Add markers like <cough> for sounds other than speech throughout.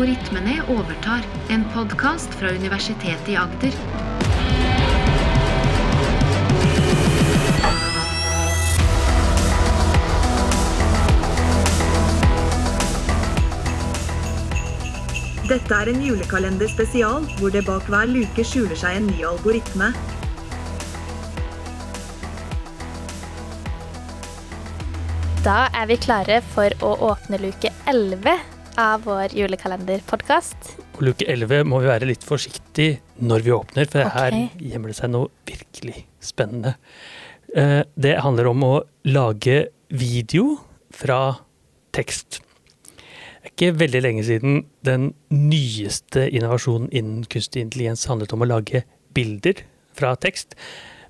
Algoritmene overtar, en podkast fra Universitetet i Agder. Dette er en julekalender spesial, hvor det bak hver luke skjuler seg en ny algoritme. Da er vi klare for å åpne luke 11 av vår julekalenderpodkast. På luke 11 må vi være litt forsiktig når vi åpner, for okay. her gjemmer det seg noe virkelig spennende. Eh, Det handler om å lage video fra tekst. Det er ikke veldig lenge siden den nyeste innovasjonen innen kunstig intelligens handlet om å lage bilder fra tekst.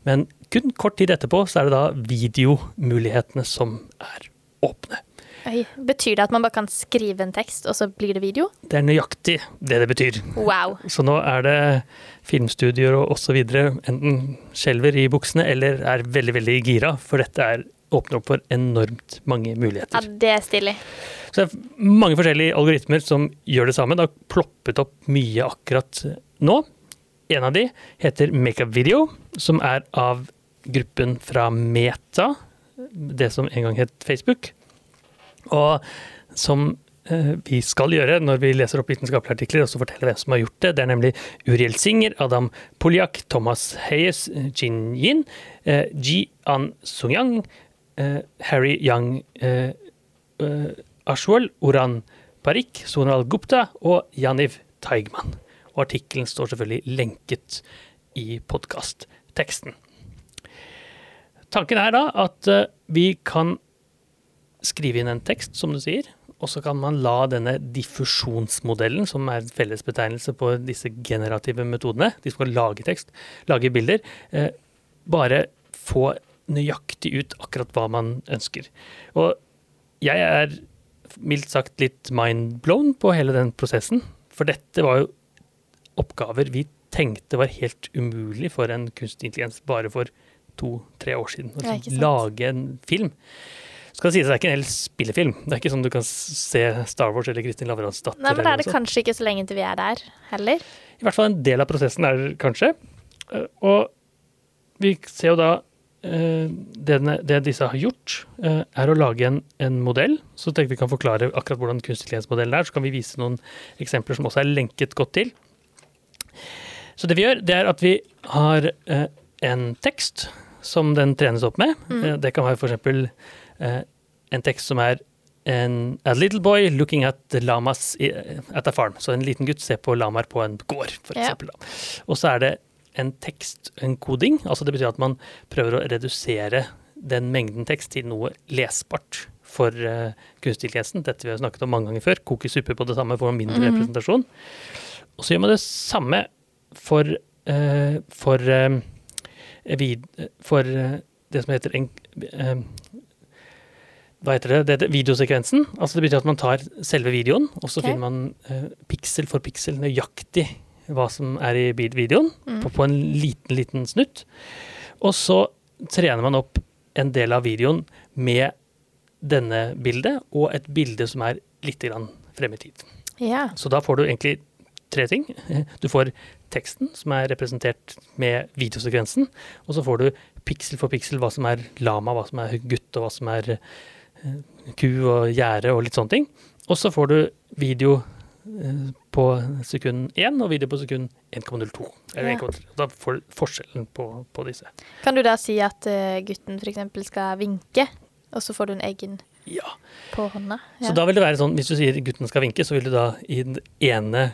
Men kun kort tid etterpå så er det da videomulighetene som er åpne. Oi, betyr det at man bare kan skrive en tekst, og så blir det video? Det er nøyaktig det det betyr. Wow. Så nå er det filmstudioer og osv. enten skjelver i buksene eller er veldig veldig gira, for dette er, åpner opp for enormt mange muligheter. Ja, det er stilig. Så det er mange forskjellige algoritmer som gjør det samme. Det har ploppet opp mye akkurat nå. En av de heter Makeup Video, som er av gruppen fra Meta, det som en gang het Facebook. Og som eh, vi skal gjøre når vi leser opp vitenskapelige artikler, og så forteller hvem som har gjort det. Det er nemlig Uriel Singer, Adam Poljak, Thomas Hayes, Jin Yin, eh, Ji An Sungyang, eh, Harry Yang eh, eh, Ashwal, Oran Parik, Sonal Gupta og Janiv Taigman. Og artikkelen står selvfølgelig lenket i podkastteksten. Tanken er da at eh, vi kan skrive inn en tekst, som du sier, og så kan man la denne diffusjonsmodellen, som er en fellesbetegnelse på disse generative metodene, de skal lage tekst, lage bilder, eh, bare få nøyaktig ut akkurat hva man ønsker. Og jeg er mildt sagt litt mindblown på hele den prosessen, for dette var jo oppgaver vi tenkte var helt umulig for en kunstig intelligens bare for to-tre år siden. Å lage en film. Skal det sies at det er ikke en hel spillefilm. Det er ikke sånn du kan se Star Wars eller Kristin Lavransdatter. Nei, men da er det kanskje ikke så lenge til vi er der heller. I hvert fall en del av prosessen er kanskje. Eh, Og vi ser jo da eh, det, det disse har gjort, eh, er å lage en, en modell. Så tenkte vi kan forklare akkurat hvordan kunstig intelligens-modellen er. Så kan vi vise noen eksempler som også er lenket godt til. Så det vi gjør, det er at vi har en tekst som den trenes opp med. Mm. det kan være eh, en tekst som er en, A little boy looking at i, at a farm. Så en liten gutt ser på lamaer på en gård, for Ja. eksempel. Og så er det en tekst, en koding. Altså det betyr at man prøver å redusere den mengden tekst til noe lesbart for uh, kunstig intelligensen. Dette vi har snakket om mange ganger før. Koke suppe på det samme for mindre representasjon. Og så gjør man det samme for, uh, for, uh, vid, for eh, det som heter en, eh, hva heter det? det heter videosekvensen. Altså det betyr at man tar selve videoen, og så okay. finner man eh, piksel for piksel nøyaktig hva som er i videoen, videoen, på, på en liten, liten snutt. Og så trener man opp en del av videoen med denne bildet, og et bilde som er litt frem i tid. Yeah. Så da får du egentlig tre ting. Du får teksten, som er representert med videosekvensen. Og så får du piksel for piksel hva som er lama, hva som er gutt, og hva som er ku og gjerde og litt sånne ting. Og så får du video eh, på sekund 1 og video på sekund 1,02. Eller Ja. Da får du forskjellen på, på disse. Kan du da si at eh, gutten f.eks. skal vinke, og så får du en egen Ja. på hånda? Så da vil det være sånn, hvis du sier gutten skal vinke, så vil du da i den ene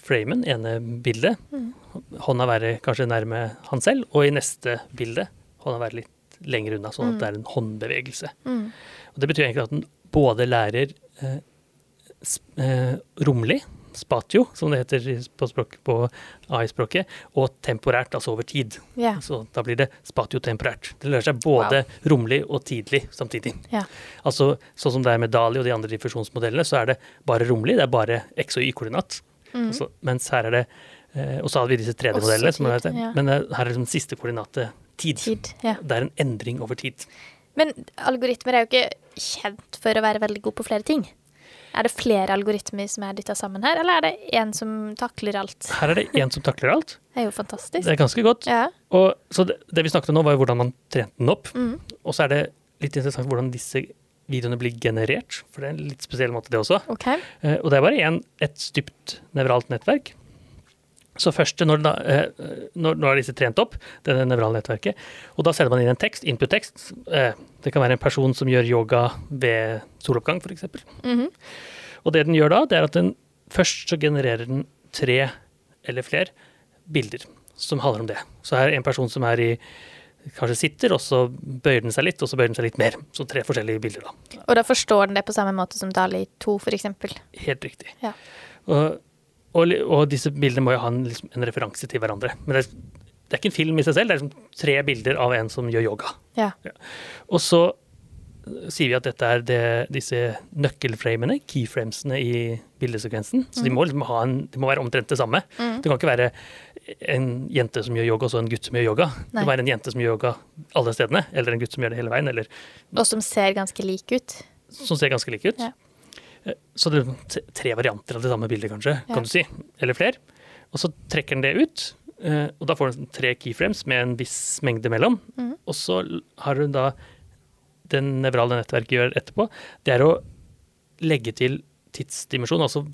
framen, ene bildet, hånda være kanskje nærme han selv, og i neste bilde hånda være litt lenger unna, sånn at det er en håndbevegelse. Mm. Og det betyr egentlig at den både lærer eh, sp- eh, romlig, spatio, som det heter på, språk, på AI-språket, og temporært, altså over tid. Yeah. Så da blir det spatiotemporært. Det lærer seg både romlig og tidlig samtidig. Yeah. Altså, sånn som det er med Dali og de andre diffusjonsmodellene, så er det bare romlig, det er bare X- og Y-koordinat. Altså, mens her er det eh, Og så hadde vi disse 3D-modellene, som men eh, her er liksom siste koordinatet tid. Tid. Det er en endring over tid. Men algoritmer er jo ikke kjent for å være veldig god på flere ting. Er det flere algoritmer som er dytta sammen her, eller er det én som takler alt? Her er det én som takler alt. <laughs> Det er jo fantastisk. Det er ganske godt. Ja. Og, så det, det vi snakket om nå, var jo hvordan man trente den opp. Mm. Og så er det litt interessant hvordan disse videoene blir generert, for det er en litt spesiell måte, det også. Okay. Eh, og det er bare en, et stypt nevralt nettverk. Så først når, da, eh, når, når er disse trent opp, det nevrale nettverket, og da sender man inn en tekst, input-tekst. Eh, det kan være en person som gjør yoga ved soloppgang, f.eks. Mhm. Og det den gjør da, det er at den først så genererer den tre eller flere bilder som handler om det. Så her er en person som er i kanskje sitter, og så bøyer den seg litt, og så bøyer den seg litt mer. Så tre forskjellige bilder, da. Og da forstår den det på samme måte som Dali 2, for eksempel. Helt riktig. Ja. Og, og, og disse bildene må jo ha en, liksom, en referanse til hverandre. Men det er, det er ikke en film i seg selv, det er liksom tre bilder av en som gjør yoga. Ja. Og så sier vi at dette er det, disse nøkkelframene, keyframesene i bildesekvensen. Så de må, liksom ha en, de må være omtrent det samme. Det kan ikke være en jente som gjør yoga, og så en gutt som gjør yoga. Det Nei. må være en jente som gjør yoga alle stedene, eller en gutt som gjør det hele veien, eller Og som ser ganske lik ut. som ser ganske like ut. Ja. Så det er tre varianter av det samme bildet, kanskje, Ja. kan du si. Eller flere. Og så trekker den det ut, eh, og da får den tre keyframes med en viss mengde mellom. Mm. Og så har hun da den nevrale nettverket gjør etterpå, det er å legge til tidsdimensjon, altså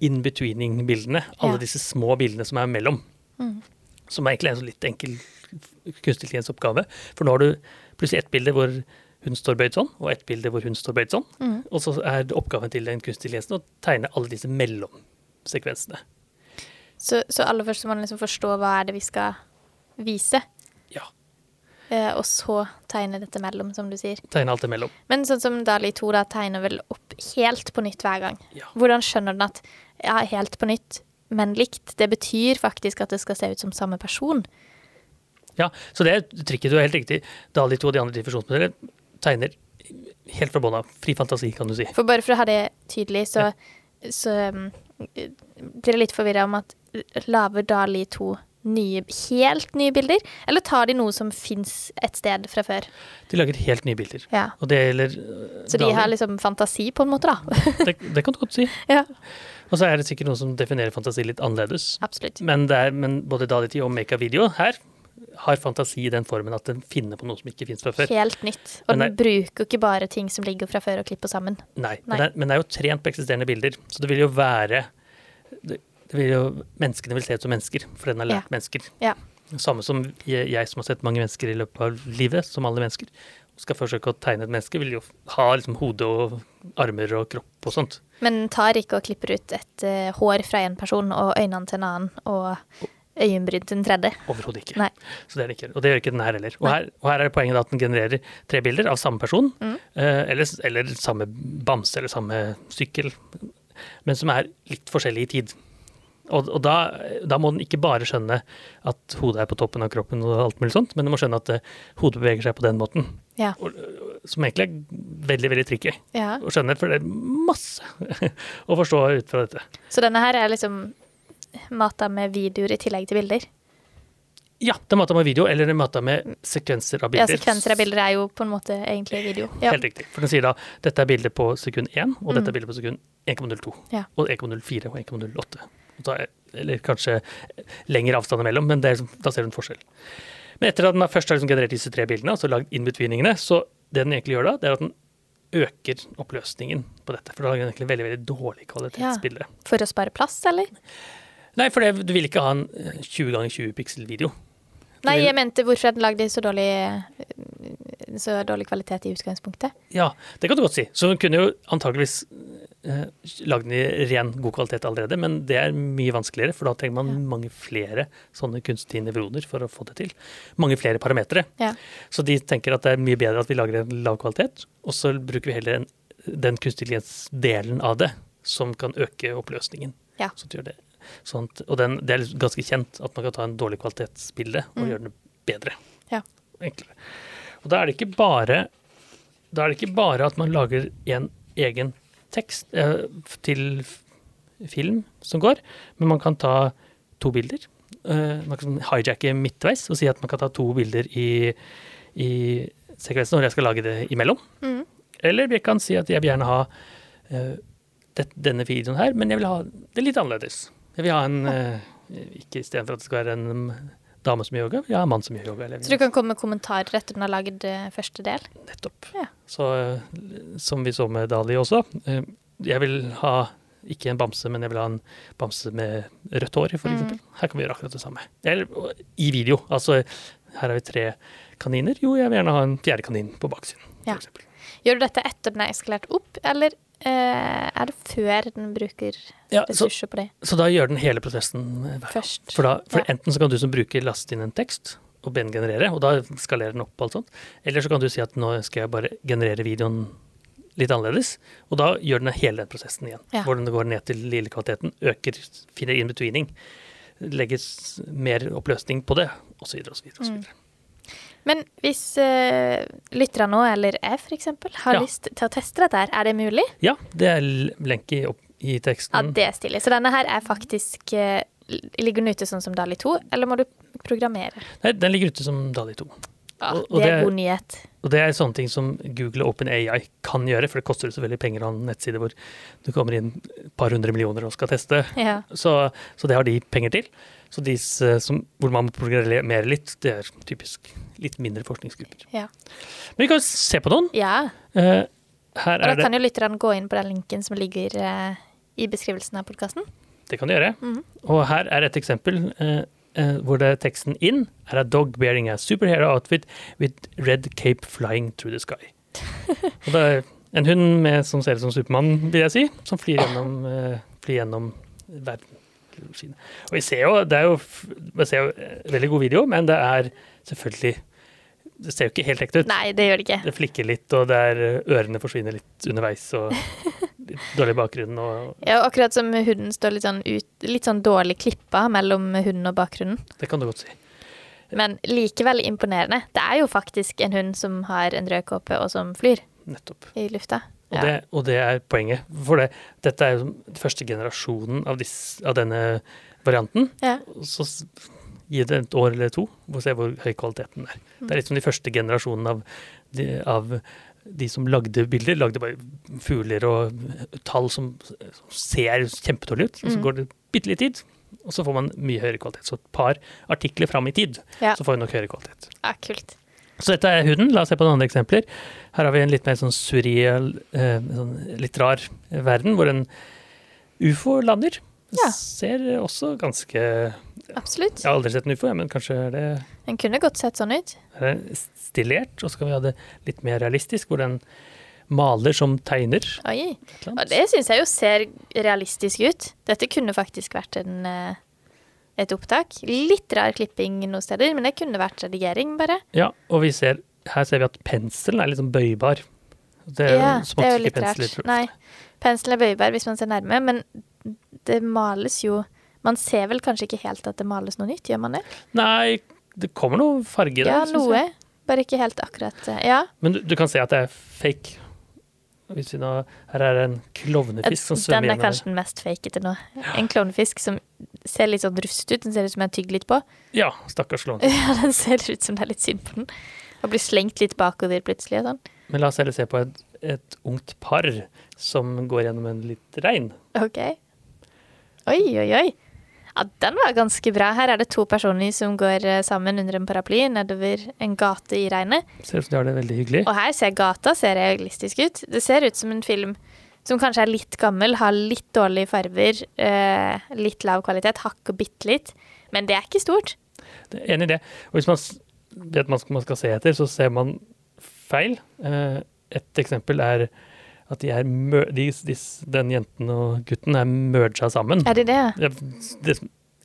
in-betweening-bildene. Alle Ja. disse små bildene som er mellom. Mm. Som er egentlig en sånn litt enkel kunstig intelligens-oppgave. For nå har du plutselig ett bilde hvor hun står bøyd sånn, og ett bilde hvor hun står bøyd sånn. Mm. Og så er det oppgaven til den kunstige å tegne alle disse mellomsekvensene. Så, så aller først så må man liksom forstå hva er det vi skal vise, Ja. eh, og så tegne dette mellom, som du sier. Tegne alt det mellom. Men sånn som Dali 2 da tegner vel opp helt på nytt hver gang. Ja. Hvordan skjønner den at ja, helt på nytt, men likt? Det betyr faktisk at det skal se ut som samme person. Ja, så det er trikket du er helt riktig. Dali 2 og de andre diffusjonsmodellene tegner helt fra bånn av. Fri fantasi, kan du si. For bare for å ha det tydelig, så, så um, blir det litt forvirra om at lager Dali 2 nye, helt nye bilder, eller tar de noe som fins et sted fra før? De lager helt nye bilder. Ja. Og det gjelder øh, Så de Dali. har liksom fantasi, på en måte, da. det, det kan du godt si. <laughs> ja, Og så er det sikkert noe som definerer fantasi litt annerledes. absolutt. Men, er, men både Dali 10 og Make a Video her har fantasi i den formen at den finner på noe som ikke fins fra før. Helt nytt. Og den bruker ikke bare ting som ligger fra før og klipper sammen. Nei, Nei. Men, det er, men det er jo trent på eksisterende bilder, så det vil jo være det, det vil jo, Menneskene vil se ut som mennesker, for den har lært Ja. mennesker. Ja. Samme som jeg, jeg som har sett mange mennesker i løpet av livet, som alle mennesker. Skal forsøke å tegne et menneske, vil jo ha liksom hode og armer og kropp og sånt. Men tar ikke og klipper ut et uh, hår fra en person og øynene til en annen og øyenbryn til den tredje. Overhodet ikke. Nei. Så det er det ikke. Og det gjør ikke den her heller. Og her, og her er poenget at den genererer tre bilder av samme person, Mm. eh, eller, eller samme bamse eller samme sykkel, men som er litt forskjellig i tid. Og, og da, da må den ikke bare skjønne at hodet er på toppen av kroppen, og alt mulig sånt, men den må skjønne at uh, hodet beveger seg på den måten. Ja. Og, som egentlig er veldig veldig tricky ja. å skjønne, for det er masse <laughs> å forstå ut fra dette. Så denne her er liksom mata med videoer i tillegg til bilder. Ja, det er mata med video, eller det er mata med sekvenser av bilder. Ja, sekvenser av bilder er jo på en måte egentlig video. Ja. Helt riktig. For den sier da dette er bildet på sekund 1, og dette Mm. er bildet på sekund 1,02. Ja. Og 1,04 og 1,08. Og er- Eller kanskje lengre avstand imellom, men det er, liksom- da ser du en forskjell. Men etter at den først har liksom generert disse tre bildene, altså lagd in-betweeningene, så det den egentlig gjør da, det er at den øker oppløsningen på dette. For da lager den egentlig veldig veldig dårlig kvalitetsbilde. For å spare plass, eller? Nei, for det, du vil ikke ha en eh, 20 ganger 20 pixel-video. Nei, jeg mente hvorfor den lagde så dårlig, så dårlig kvalitet i utgangspunktet. Ja, det kan du godt si. Så hun kunne jo antageligvis eh, lagd den i ren god kvalitet allerede, men det er mye vanskeligere, for da trenger man Ja. mange flere sånne kunstige nevroner for å få det til. Mange flere parametere. Ja. Så de tenker at det er mye bedre at vi lager en lav kvalitet, og så bruker vi heller en, den kunstig intelligens-delen av det, som kan øke oppløsningen. Ja. Så det gjør det. At, og den, det er liksom ganske kjent at man kan ta en dårlig kvalitetsbilde og Mm. gjøre det bedre. Ja. Enklere. Og da er det ikke bare da er det ikke bare at man lager en egen tekst eh, til film som går, men man kan ta to bilder. Eh, man kan hijacke midtveis og si at man kan ta to bilder i, i sekvensen når jeg skal lage det imellom. Mm. Eller vi kan si at jeg vil gjerne ha eh, denne videoen her, men jeg vil ha det litt annerledes. Jeg vil ha en eh, Ikke istedenfor at det skal være en dame som gjør yoga, jeg har en mann som gjør yoga. Eller, Så du kan komme med kommentarer etter den har lagd eh, første del? Nettopp. Ja. Så eh, som vi så med Dali også, jeg vil ha ikke en bamse, men jeg vil ha en bamse med rødt hår, for Mm. Her kan vi gjøre akkurat det samme. Eller i video. Altså, her har vi tre kaniner. Jo, jeg vil gjerne ha en fjerde kanin på baksiden, Ja. eksempel. Gjør du dette etter den er eskalert opp, eller er det før den bruker Ja, så, ressurser på det så da gjør den hele prosessen eh, først? For, da, for Ja. enten så kan du som bruker laste inn en tekst og be den generere, og da skalerer den opp og alt sånt. Eller så kan du si at nå skal jeg bare generere videoen litt annerledes, og da gjør den hele den prosessen igjen. Ja. Hvordan det går ned til lille kvaliteten, øker, finner in-betweening, legges mer oppløsning på det, osv. osv. Mm. Men hvis uh, lytterne nå, eller jeg f.eks., har Ja. lyst til å teste dette her, er det mulig? Ja, det er lenke i, opp, i Ja, det er stilig. Så denne her er faktisk uh, Ligger den ute sånn som Dali 2, eller må du programmere? Nei, den ligger ute som DALI 2. Ja, Og- og det er god nyhet. Og det er sånne ting som Google og OpenAI kan gjøre, for det koster selvfølgelig penger å ha en nettside hvor du kommer inn et par hundre millioner og skal teste. Ja. Så, så det har de penger til. Så de som, hvor man må programmere litt, det er typisk litt mindre forskningsgrupper. Ja. Men vi kan se på noen. ja. Uh, her Og da kan jo lytterne gå inn på den linken som ligger uh, i beskrivelsen av podkasten. Det kan de gjøre. Mhm. Og her er et eksempel uh, uh, hvor det er teksten inn er a dog bearing a superhero outfit with red cape flying through the sky. <laughs> Og det er en hund med, som ser ut som Supermann, vil jeg si, som flyr gjennom, flyr gjennom verden. Og vi ser jo, det er jo, vi ser jo veldig god video, men det er selvfølgelig Det ser jo ikke helt ekte ut. Nei, det gjør det ikke. Det flikker litt, og det er eh, ørene forsvinner litt underveis, og <laughs> litt dårlig bakgrunn. Og Ja, akkurat som hunden står litt sånn, ut, litt sånn dårlig klippa mellom hunden og bakgrunnen. det kan du godt si. Men likevel imponerende. Det er jo faktisk en hund som har en rød kåpe og som flyr Nettopp. i lufta. Og, det, og det er poenget. For det, dette er jo den første generasjonen av, disse, av denne varianten. Ja. Så gi det et år eller to, og se hvor høy kvaliteten er. Det er litt som de første generasjonene av de, av de som lagde bilder. Lagde bare fugler og tall som, som ser kjempetårlig ut. Og så Mm. går det bitte litt tid, og så får man mye høyere kvalitet. Så et par artikler fram i tid, Ja. så får vi nok høyere kvalitet. ja, kult. Så dette er huden. La oss se på noen andre eksempler. Her har vi en litt mer sånn surreal, eh, sånn litt rar verden, hvor en ufo lander. Ja. Ser også ganske Absolutt. Jeg har aldri sett en ufo, men kanskje er det Den kunne godt sett sånn ut. er det stillert. Og så kan vi ha det litt mer realistisk, hvor den maler som tegner. Oi. Og det syns jeg jo ser realistisk ut. Dette kunne faktisk vært en, eh, et opptak. Litt rar klipping noen steder, men det kunne vært redigering, bare. Ja, og vi ser, her ser vi at penselen er sånn bøybar. Det er, Ja, det er jo litt rart. Nei, penselen er bøybar hvis man ser nærme, men det males jo Man ser vel kanskje ikke helt at det males noe nytt, gjør man det? Nei, det kommer noe farge der. Ja, noe. Bare ikke helt akkurat eh, Ja. Men du, du kan se at det er fake. Nå, her er det en klovnefisk som svømmer Den er kanskje den mest fakete nå. En klovnefisk som ser litt sånn rust ut. Den ser ut som jeg har tygd litt på. Ja, stakkars klovnefisk. <laughs> Ja, den ser ut som det er litt synd på den. Og blir slengt litt bakover plutselig og sånn. Men la oss heller se på et, et ungt par som går gjennom en litt regn. OK. Oi, oi, oi. Ja, den var ganske bra. Her er det to personer som går eh, sammen under en paraply nedover en gate i regnet. Ser ut som de har det veldig hyggelig. Og her ser gata ser realistisk ut. Det ser ut som en film som kanskje er litt gammel, har litt dårlige farver, eh, litt lav kvalitet, hakker bitte litt. Men det er ikke stort. Det er Enig i det. Og hvis man vet hva man skal se etter, så ser man feil. Eh, Et eksempel er at de er de, de, den jenten og gutten er merga sammen. Er det det? Det det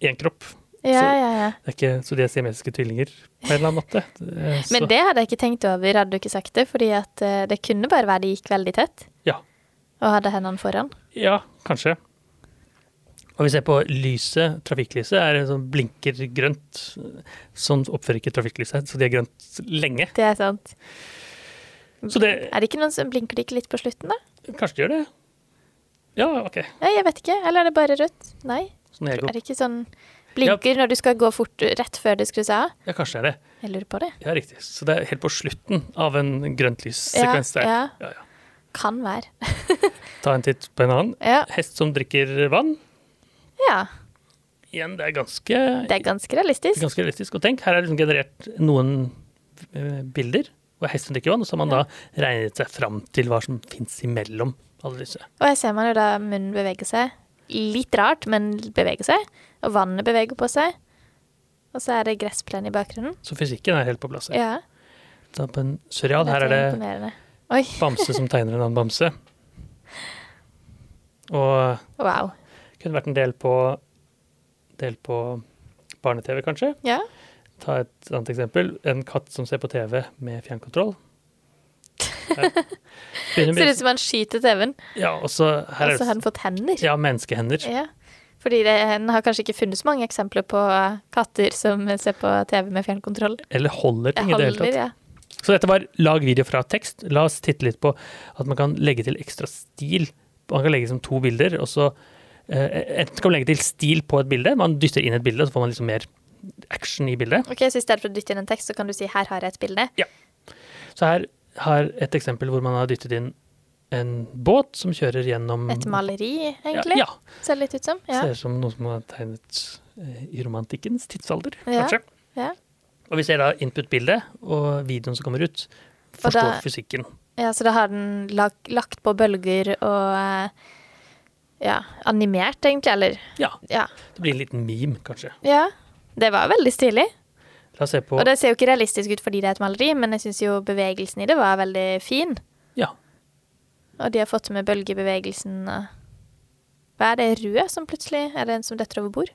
én kropp. Ja, Så- ja, ja. Det er ikke, så de er siamesiske tvillinger på en eller annen måte. <laughs> Så- Men det hadde jeg ikke tenkt over, hadde du ikke sagt det. Fordi at eh, det kunne bare være de gikk veldig tett. Ja. Og hadde hendene foran. Ja, kanskje. Og vi ser på lyset, trafikklyset, er sånn blinker grønt. Sånn oppfører ikke trafikklyset, så de er grønt lenge. Det er sant. Så det Er det ikke noen som blinker det ikke litt på slutten, da? Kanskje de gjør det? Ja, OK. Ja, jeg vet ikke. Eller er det bare rødt? Nei. Sånn Er det ikke sånn blinker når du skal gå fort rett før det skrus av? Ja, kanskje det er det. Jeg lurer på det. Ja, riktig. Så det er helt på slutten av en grønt lyssekvens der. Ja, Ja, ja. Kan være. <laughs> Ta en titt på en annen. Ja. Hest som drikker vann. ja. Igjen, det er ganske, Det er ganske realistisk. ganske realistisk. Og tenk, her er det liksom generert noen eh, bilder hvor hesten drikker vann, og så har man da regnet seg fram til hva som fins imellom alle disse. Og her ser man jo da munnen beveger seg. Litt rart, men beveger seg. Og vannet beveger på seg. Og så er det gressplen i bakgrunnen. Så fysikken er helt på plass. Ja, Da på en surreal, her er det. <laughs> Bamse som tegner en annen bamse. Og wow. kunne vært en del på, del på barne-TV, kanskje. Ja. Ta et annet eksempel. En katt som ser på TV med fjernkontroll. Ser ut som han skyter TV-en, Ja, og så og har han fått hender. ja, menneskehender. Ja. Fordi det, en har kanskje ikke funnet så mange eksempler på katter som ser på TV med fjernkontroll. Eller holder ting i det hele tatt. ja. Så dette var lag video fra tekst. La oss titte litt på at man kan legge til ekstra stil. Man kan legge som to bilder, og så eh, Enten kan man legge til stil på et bilde, man dytter inn et bilde, så får man liksom mer action i bildet. Ok, Så i stedet for å dytte inn en tekst, så kan du si 'her har jeg et bilde'. Ja. Så her har et eksempel hvor man har dyttet inn en båt som kjører gjennom Et maleri, egentlig. Ja, Ser det litt ut som. ja. Ja. Ser ut som noe som er tegnet eh, i romantikkens tidsalder, Ja. kanskje. Ja. Og vi ser da input-bildet og videoen som kommer ut. Forstår da- fysikken. ja, så da har den lag, lagt på bølger og eh, ja, animert, egentlig. Eller Ja, ja. det blir en liten meme, kanskje. ja. Det var veldig stilig. La oss se på Og det ser jo ikke realistisk ut fordi det er et maleri, men jeg syns jo bevegelsen i det var veldig fin. Ja. Og de har fått med bølgebevegelsen Hva er det rød som plutselig Er det en som detter over bord?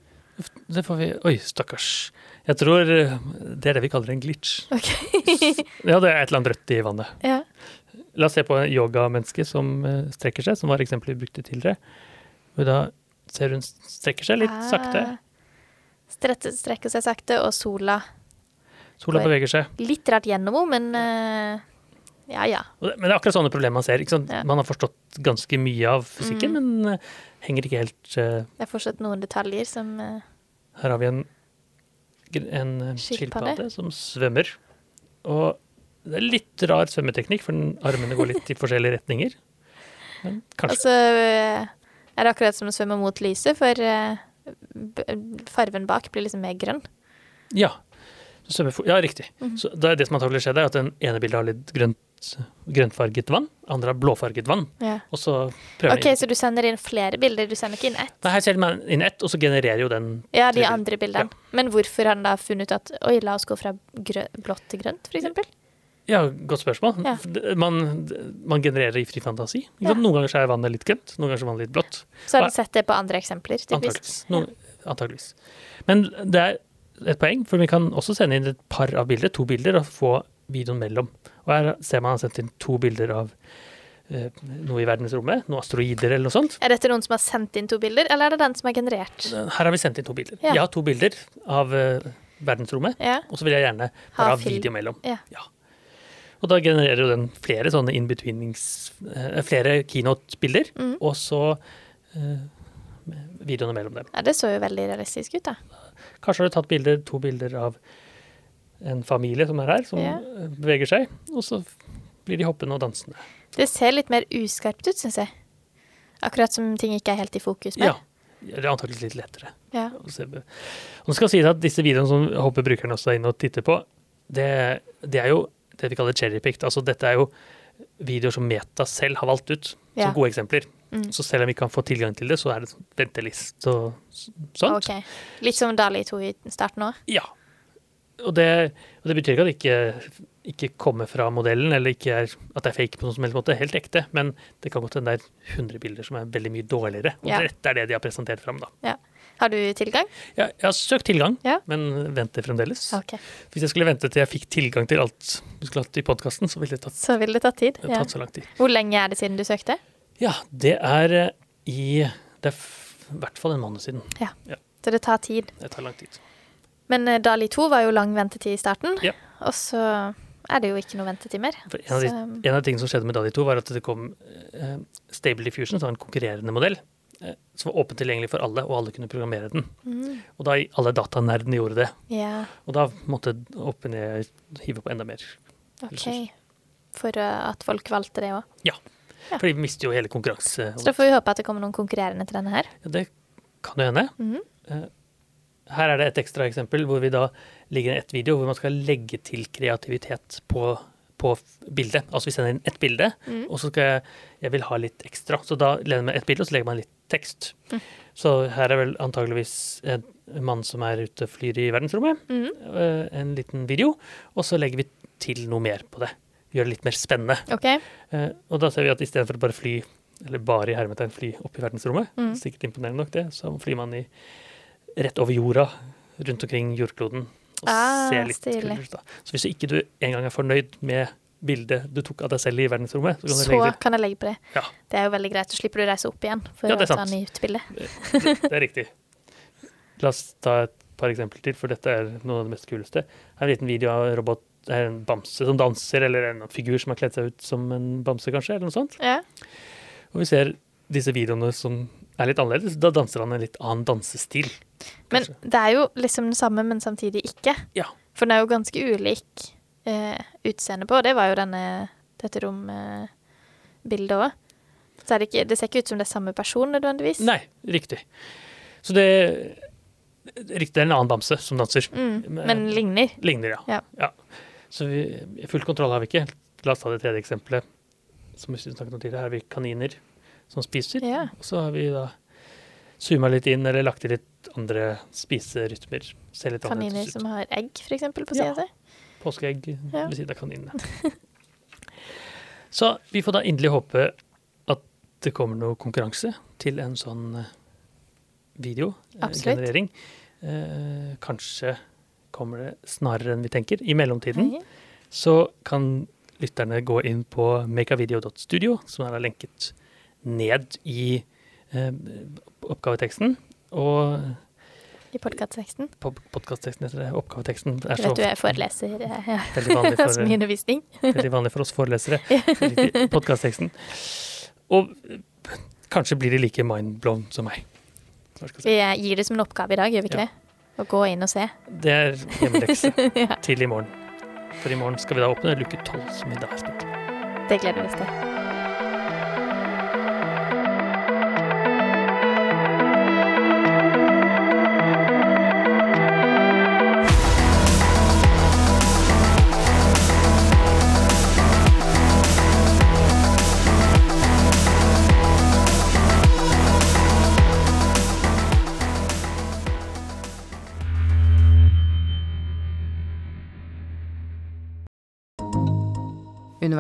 Det får vi Oi, stakkars. Jeg tror eh, det er det vi kaller en glitch. Okay. <laughs> Ja, det er et eller annet rødt i vannet. ja. La oss se på en yogamenneske som eh, strekker seg, som var eksempelet vi brukte tidligere. Da ser hun strekker seg litt Ah. sakte. Strette, strekker seg sakte, og sola Sola beveger seg. litt rart gjennom henne, men uh, ja ja. Men det er akkurat sånne problemer man ser. Ja. Man har forstått ganske mye av fysikken, men uh, henger ikke helt uh, Det er fortsatt noen detaljer som Her har vi en, en Skilpadde. som svømmer. Og det er litt rar svømmeteknikk, for den- armene går litt i forskjellige retninger. Men Og kanskje. så eh, er det akkurat som å svømme mot lyset, for farven bak blir liksom mer grønn. Ja. Ja, riktig. Mhm. Så det, er det som antakelig skjedde, er at den ene bildet har litt grønt, grøntfarget vann, andre har blåfarget vann. Ja. Og så prøver Ok, så du sender inn flere bilder, du sender ikke inn ett? Nei, her sender man inn ett, og så genererer jo den Ja, de andre bildene. Men hvorfor har han da funnet ut at oi, la oss gå fra blått til grønt, eksempel? Ja, godt spørsmål. Ja. Man, man genererer i fri fantasi. Ja. Noen ganger er vannet litt grønt, noen ganger er vannet litt blått. Så har du sett det på andre eksempler. Noen, antageligvis. Men det er et poeng, for vi kan også sende inn et par av bilder, to bilder, og få videoen mellom. Og her ser man har sendt inn to bilder av eh, noe i verdensrommet, noen asteroider eller noe sånt. Er dette noen som har sendt inn to bilder, eller er det den som har generert? Her har vi sendt inn to bilder. Ja. Jeg har to bilder av eh, verdensrommet, Ja. og så vil jeg gjerne Ha bare ha video mellom. Ja. Og da genererer jo den flere sånne in-betweenings eh, Flere keynote-bilder, Mm. og så eh, videoene mellom dem. ja, det så jo veldig realistisk ut, da. Kanskje har du tatt bilder, to bilder av en familie som er her, som Ja. beveger seg, og så blir de hoppende og dansende. Det ser litt mer uskarpt ut, syns jeg. Akkurat som ting ikke er helt i fokus med. Ja. Det er antakeligvis litt lettere. Ja. Og det skal sies at disse videoene som håper brukerne også er inne og titter på, det, det er jo det vi kaller cherrypicked. Altså dette er jo videoer som Meta selv har valgt ut Ja. som gode eksempler. Mm. Så selv om vi kan få tilgang til det, så er det venteliste ventelist og sånt. Ok. Litt som Dali 2 i starten òg. Ja. Og det, og det betyr ikke at det ikke, ikke kommer fra modellen, eller ikke er, at det er fake på noen som helst måte. Helt ekte. Men det kan godt hende det er 100 bilder som er veldig mye dårligere. Og Ja. dette er det de har presentert fram, da. Ja. Har du tilgang? Ja, jeg har søkt tilgang, Ja. men venter fremdeles. Okay. Hvis jeg skulle vente til jeg fikk tilgang til alt du skulle hatt i podkasten, så ville det tatt, Så ville det tatt tid. det tatt så lang tid. Hvor lenge er det siden du søkte? Ja, det er eh, i Det er i hvert fall en måned siden. Ja. Så det tar tid. Det tar lang tid. Men eh, Dali 2 var jo lang ventetid i starten, Ja. og så er det jo ikke noe ventetid mer. En, av de, Så- en av de tingene som skjedde med Dali 2, var at det kom eh, Stable Diffusion, som var en konkurrerende modell, som var åpent tilgjengelig for alle, og alle kunne programmere den. Mm. Og da alle datanerdene gjorde det. Yeah. Og da måtte OpenAI hive på enda mer. OK. For eh, at folk valgte det òg. Ja. Ja. For de mister jo hele konkurranse. Så da får vi håpe at det kommer noen konkurrerende til denne her. Ja, det kan jo hende. Mhm. Eh, Her er det et ekstra eksempel hvor vi da ligger i et video hvor man skal legge til kreativitet på, på bildet. Altså vi sender inn ett bilde, mm. og så skal jeg, jeg vil ha litt ekstra. Så da legger man ett bilde, og så legger man litt tekst. Mm. Så her er vel antageligvis en mann som er ute og flyr i verdensrommet. Mhm. eh, En liten video, og så legger vi til noe mer på det. Gjør det litt mer spennende. OK. Eh, Og da ser vi at istedenfor å bare fly, eller bare i hermetegn fly opp i verdensrommet, Mm. sikkert imponerende nok det, så flyr man i, rett over jorda, rundt omkring jordkloden, og Ah, se litt stilig. kulere ut. Så hvis ikke du en gang er fornøyd med bildet du tok av deg selv i verdensrommet, så kan du Så legge kan jeg legge på det. Ja. Det er jo veldig greit. Så slipper du å reise opp igjen for Ja, å ta nytt bilde. Det, det er riktig. La oss ta et par eksempler til, for dette er noe av det mest kuleste. Her er en liten video av en robot, en bamse som danser, eller en figur som har kledd seg ut som en bamse, kanskje, eller noe sånt. Ja. Og vi ser disse videoene som er litt annerledes. Da danser han en litt annen dansestil. Men det er jo liksom det samme, men samtidig ikke. Ja. For den er jo ganske ulik eh, utseende på, det var jo denne, dette rombildet òg. Så det, ikke, det ser ikke ut som det er samme person nødvendigvis. Nei, riktig. Så det Riktig, det er en annen bamse som danser. Mm, men ligner. Ligner, ja. Ja. Så vi, full kontroll har vi ikke. La oss ta det tredje eksempelet. Som vi snakket om tidligere. Her har vi kaniner som spiser. Ja. Og så har vi da zooma litt inn, eller lagt til litt andre spiserytmer. Kaniner som har egg, eksempel, på Ja. si. Påskeegg Ja. ved siden av kaninene. <laughs> Så vi får da inderlig håpe at det kommer noe konkurranse til en sånn eh, videogenerering. Eh, kanskje kommer det snarere enn vi tenker. I mellomtiden Hei. så kan lytterne gå inn på makeavideo.studio, som er lenket ned i eh, oppgaveteksten. Og I podkastteksten. podkastteksten heter det oppgaveteksten. er Du så vet du er foreleser. eh, Ja. Veldig vanlig Så for, <laughs> mye undervisning. veldig vanlig for oss forelesere. <laughs> Riktig, Podkastteksten. Og kanskje blir de like mindblown som meg. Jeg? Vi gir det som en oppgave i dag, gjør vi ikke Ja. det? Å gå inn og se. Det er hjemmelekse <laughs> ja, til i morgen. For i morgen skal vi da åpne luke tolv, som vi da har spilt. det gleder vi oss til.